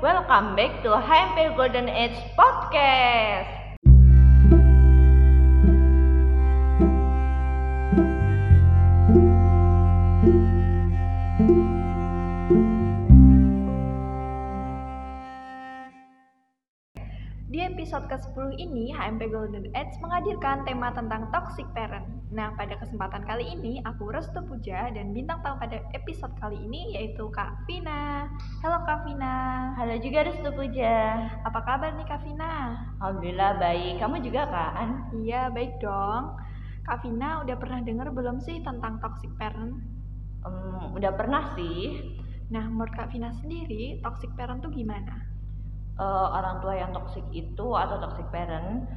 welcome back to HMP Golden Age Podcast. Di episode ke-10 ini, HMP Golden Age menghadirkan tema tentang toxic parent. Nah, pada kesempatan kali ini, aku Restu Puja dan bintang tamu pada episode kali ini yaitu Kak Vina. Halo Kak Vina. Halo juga Restu Puja. Apa kabar nih Kak Vina? Alhamdulillah baik. Kamu juga kan? Iya, baik dong. Kak Vina udah pernah dengar belum sih tentang toxic parent? Um, udah pernah sih. Nah, menurut Kak Vina sendiri, toxic parent tuh gimana? Uh, orang tua yang toxic itu atau toxic parent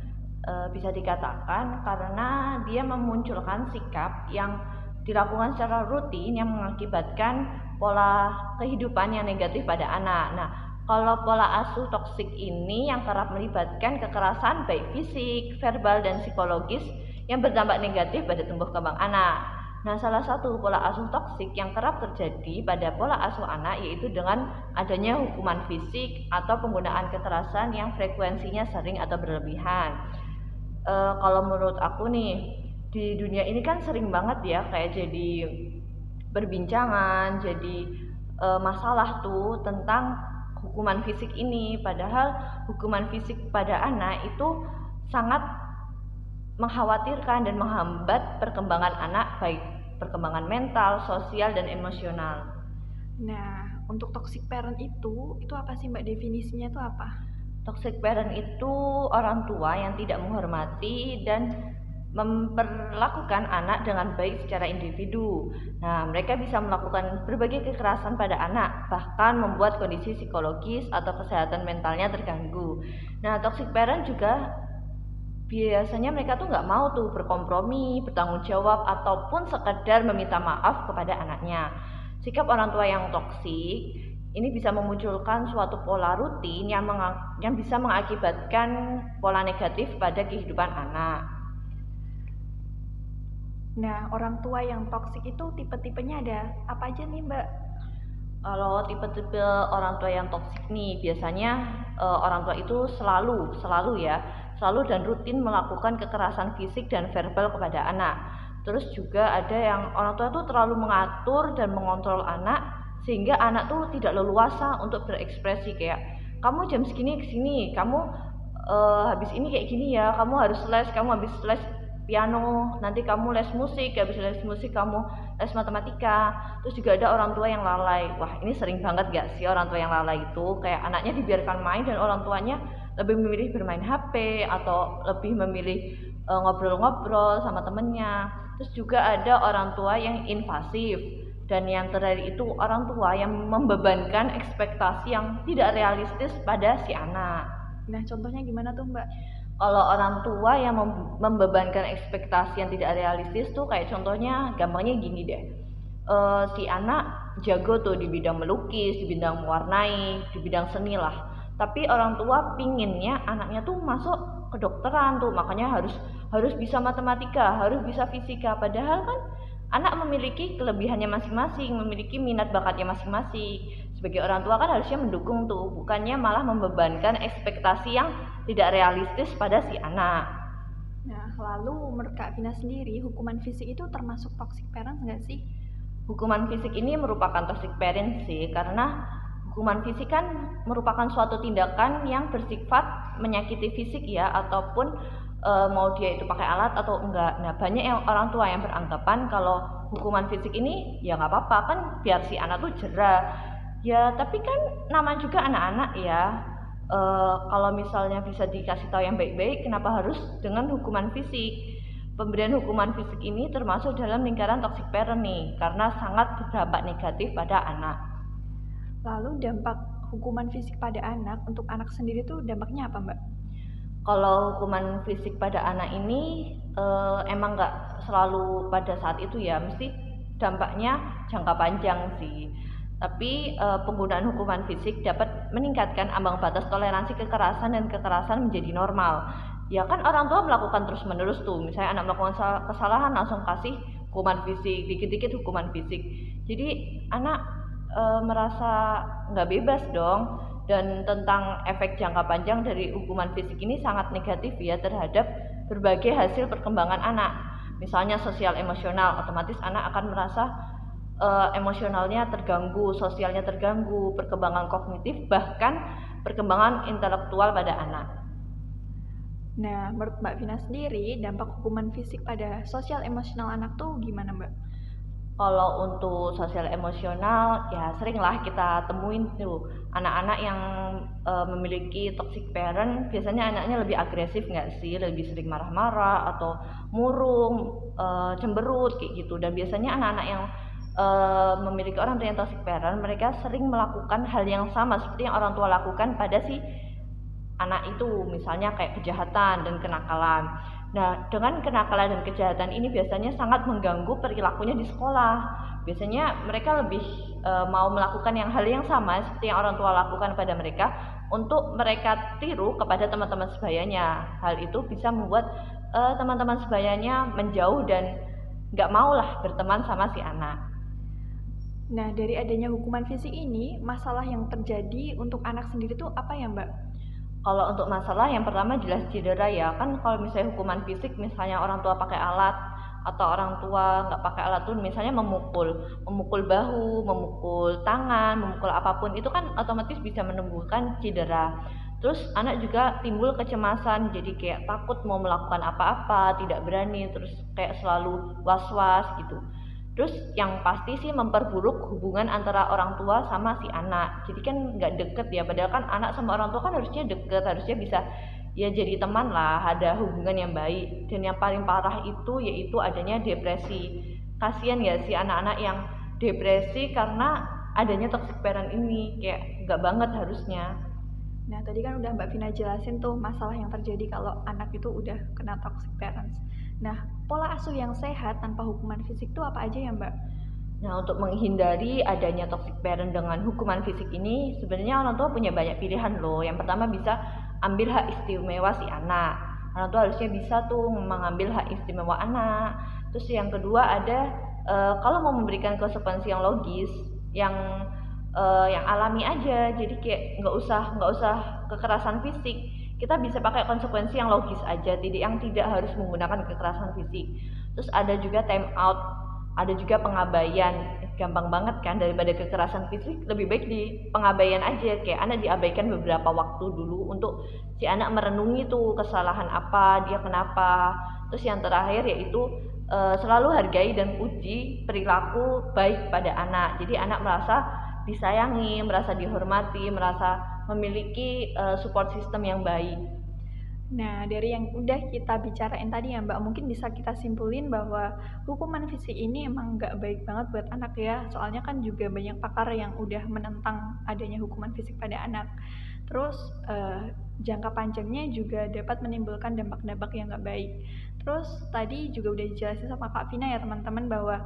uh, bisa dikatakan karena dia memunculkan sikap yang dilakukan secara rutin yang mengakibatkan pola kehidupan yang negatif pada anak. Nah, kalau pola asuh toksik ini yang kerap melibatkan kekerasan baik fisik, verbal, dan psikologis yang berdampak negatif pada tumbuh kembang anak. Nah, salah satu pola asuh toksik yang kerap terjadi pada pola asuh anak yaitu dengan adanya hukuman fisik atau penggunaan kekerasan yang frekuensinya sering atau berlebihan. E, kalau menurut aku nih, di dunia ini kan sering banget ya kayak jadi berbincangan, jadi e, masalah tuh tentang hukuman fisik ini. Padahal hukuman fisik pada anak itu sangat mengkhawatirkan dan menghambat perkembangan anak baik perkembangan mental, sosial dan emosional. Nah, untuk toxic parent itu itu apa sih Mbak definisinya itu apa? Toxic parent itu orang tua yang tidak menghormati dan memperlakukan anak dengan baik secara individu. Nah, mereka bisa melakukan berbagai kekerasan pada anak, bahkan membuat kondisi psikologis atau kesehatan mentalnya terganggu. Nah, toxic parent juga biasanya mereka tuh nggak mau tuh berkompromi, bertanggung jawab ataupun sekedar meminta maaf kepada anaknya. Sikap orang tua yang toksik ini bisa memunculkan suatu pola rutin yang yang bisa mengakibatkan pola negatif pada kehidupan anak. Nah, orang tua yang toksik itu tipe-tipenya ada apa aja nih, Mbak? Kalau tipe-tipe orang tua yang toksik nih, biasanya uh, orang tua itu selalu, selalu ya, selalu dan rutin melakukan kekerasan fisik dan verbal kepada anak. Terus juga ada yang orang tua tuh terlalu mengatur dan mengontrol anak sehingga anak tuh tidak leluasa untuk berekspresi kayak kamu jam segini ke sini, kamu uh, habis ini kayak gini ya, kamu harus les, kamu habis les piano, nanti kamu les musik, habis les musik kamu les matematika. Terus juga ada orang tua yang lalai. Wah, ini sering banget gak sih orang tua yang lalai itu kayak anaknya dibiarkan main dan orang tuanya lebih memilih bermain HP atau lebih memilih eh, ngobrol-ngobrol uh, sama temennya. Terus juga ada orang tua yang invasif dan yang terakhir itu orang tua yang membebankan ekspektasi yang tidak realistis pada si anak. Nah, contohnya gimana tuh, Mbak? Kalau orang tua yang membebankan ekspektasi yang tidak realistis tuh kayak contohnya gampangnya gini deh. Uh, si anak jago tuh di bidang melukis, di bidang mewarnai, di bidang seni lah tapi orang tua pinginnya anaknya tuh masuk kedokteran tuh makanya harus harus bisa matematika harus bisa fisika. Padahal kan anak memiliki kelebihannya masing-masing memiliki minat bakatnya masing-masing. Sebagai orang tua kan harusnya mendukung tuh bukannya malah membebankan ekspektasi yang tidak realistis pada si anak. Nah, lalu menurut Kak Vina sendiri, hukuman fisik itu termasuk toxic parents nggak sih? Hukuman fisik ini merupakan toxic parents sih, karena hukuman fisik kan merupakan suatu tindakan yang bersifat menyakiti fisik ya ataupun e, mau dia itu pakai alat atau enggak. Nah banyak yang orang tua yang beranggapan kalau hukuman fisik ini ya nggak apa-apa kan biar si anak tuh jerah. Ya tapi kan nama juga anak-anak ya. E, kalau misalnya bisa dikasih tahu yang baik-baik, kenapa harus dengan hukuman fisik? Pemberian hukuman fisik ini termasuk dalam lingkaran toxic parent nih, karena sangat berdampak negatif pada anak. Lalu dampak hukuman fisik pada anak untuk anak sendiri tuh dampaknya apa Mbak? Kalau hukuman fisik pada anak ini uh, emang nggak selalu pada saat itu ya, mesti dampaknya jangka panjang sih. Tapi uh, penggunaan hukuman fisik dapat meningkatkan ambang batas toleransi kekerasan dan kekerasan menjadi normal. Ya kan orang tua melakukan terus menerus tuh, misalnya anak melakukan kesalahan langsung kasih hukuman fisik, dikit-dikit hukuman fisik. Jadi anak e, merasa nggak bebas dong. Dan tentang efek jangka panjang dari hukuman fisik ini sangat negatif ya terhadap berbagai hasil perkembangan anak. Misalnya sosial emosional otomatis anak akan merasa e, emosionalnya terganggu sosialnya terganggu perkembangan kognitif bahkan perkembangan intelektual pada anak. Nah, menurut Mbak Vina sendiri, dampak hukuman fisik pada sosial emosional anak tuh gimana, Mbak? Kalau untuk sosial emosional, ya seringlah kita temuin tuh anak-anak yang e, memiliki toxic parent, biasanya anaknya lebih agresif nggak sih, lebih sering marah-marah atau murung, e, cemberut kayak gitu. Dan biasanya anak-anak yang e, memiliki orang tua yang toxic parent, mereka sering melakukan hal yang sama seperti yang orang tua lakukan pada si anak itu misalnya kayak kejahatan dan kenakalan. Nah, dengan kenakalan dan kejahatan ini biasanya sangat mengganggu perilakunya di sekolah. Biasanya mereka lebih e, mau melakukan yang hal yang sama seperti yang orang tua lakukan pada mereka untuk mereka tiru kepada teman-teman sebayanya. Hal itu bisa membuat e, teman-teman sebayanya menjauh dan nggak maulah berteman sama si anak. Nah, dari adanya hukuman fisik ini, masalah yang terjadi untuk anak sendiri tuh apa ya, Mbak? Kalau untuk masalah yang pertama jelas cedera ya. Kan kalau misalnya hukuman fisik misalnya orang tua pakai alat atau orang tua nggak pakai alat tuh misalnya memukul memukul bahu memukul tangan memukul apa pun itu kan otomatis bisa menimbulkan cedera. Terus anak juga timbul kecemasan jadi kayak takut mau melakukan apa-apa tidak berani terus kayak selalu was-was gitu Terus yang pasti sih memperburuk hubungan antara orang tua sama si anak. Jadi kan nggak deket ya. Padahal kan anak sama orang tua kan harusnya deket, harusnya bisa ya jadi teman lah, ada hubungan yang baik. Dan yang paling parah itu yaitu adanya depresi. Kasian ya si anak-anak yang depresi karena adanya toxic parent ini kayak nggak banget harusnya. Nah, tadi kan udah Mbak Vina jelasin tuh masalah yang terjadi kalau anak itu udah kena toxic parents. Nah, pola asuh yang sehat tanpa hukuman fisik itu apa aja ya Mbak? Nah, untuk menghindari adanya toxic parent dengan hukuman fisik ini, sebenarnya orang tua punya banyak pilihan loh. Yang pertama bisa ambil hak istimewa si anak. Orang tua harusnya bisa tuh mengambil hak istimewa anak. Terus yang kedua ada e, kalau mau memberikan konsekuensi yang logis, yang e, yang alami aja. Jadi kayak nggak usah nggak usah kekerasan fisik. Kita bisa pakai konsekuensi yang logis aja. Tidak yang tidak harus menggunakan kekerasan fisik. Terus ada juga time out. Ada juga pengabaian. Gampang banget kan daripada kekerasan fisik. Lebih baik di pengabaian aja. Kayak anak diabaikan beberapa waktu dulu untuk si anak merenungi tuh kesalahan apa dia kenapa. Terus yang terakhir yaitu e, selalu hargai dan puji perilaku baik pada anak. Jadi anak merasa disayangi merasa dihormati merasa memiliki uh, support system yang baik. Nah, dari yang udah kita bicarain tadi ya Mbak, mungkin bisa kita simpulin bahwa hukuman fisik ini emang nggak baik banget buat anak ya. Soalnya kan juga banyak pakar yang udah menentang adanya hukuman fisik pada anak. Terus uh, jangka panjangnya juga dapat menimbulkan dampak-dampak yang nggak baik. Terus tadi juga udah dijelasin sama Kak Vina ya teman-teman bahwa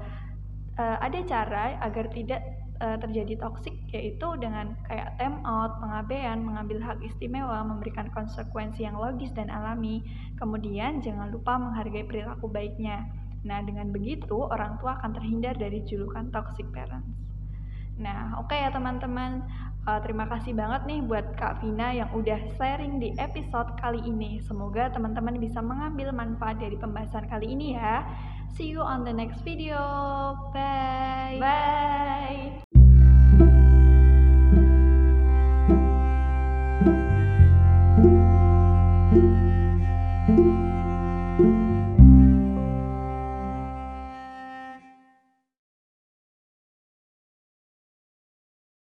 uh, ada cara agar tidak uh, terjadi toksik yaitu dengan kayak time out, pengabaian, mengambil hak istimewa, memberikan konsekuensi yang logis dan alami. Kemudian jangan lupa menghargai perilaku baiknya. Nah, dengan begitu orang tua akan terhindar dari julukan toxic parents. Nah, oke okay ya teman-teman. Uh, terima kasih banget nih buat Kak Vina yang udah sharing di episode kali ini. Semoga teman-teman bisa mengambil manfaat dari pembahasan kali ini ya. See you on the next video. Bye. Bye.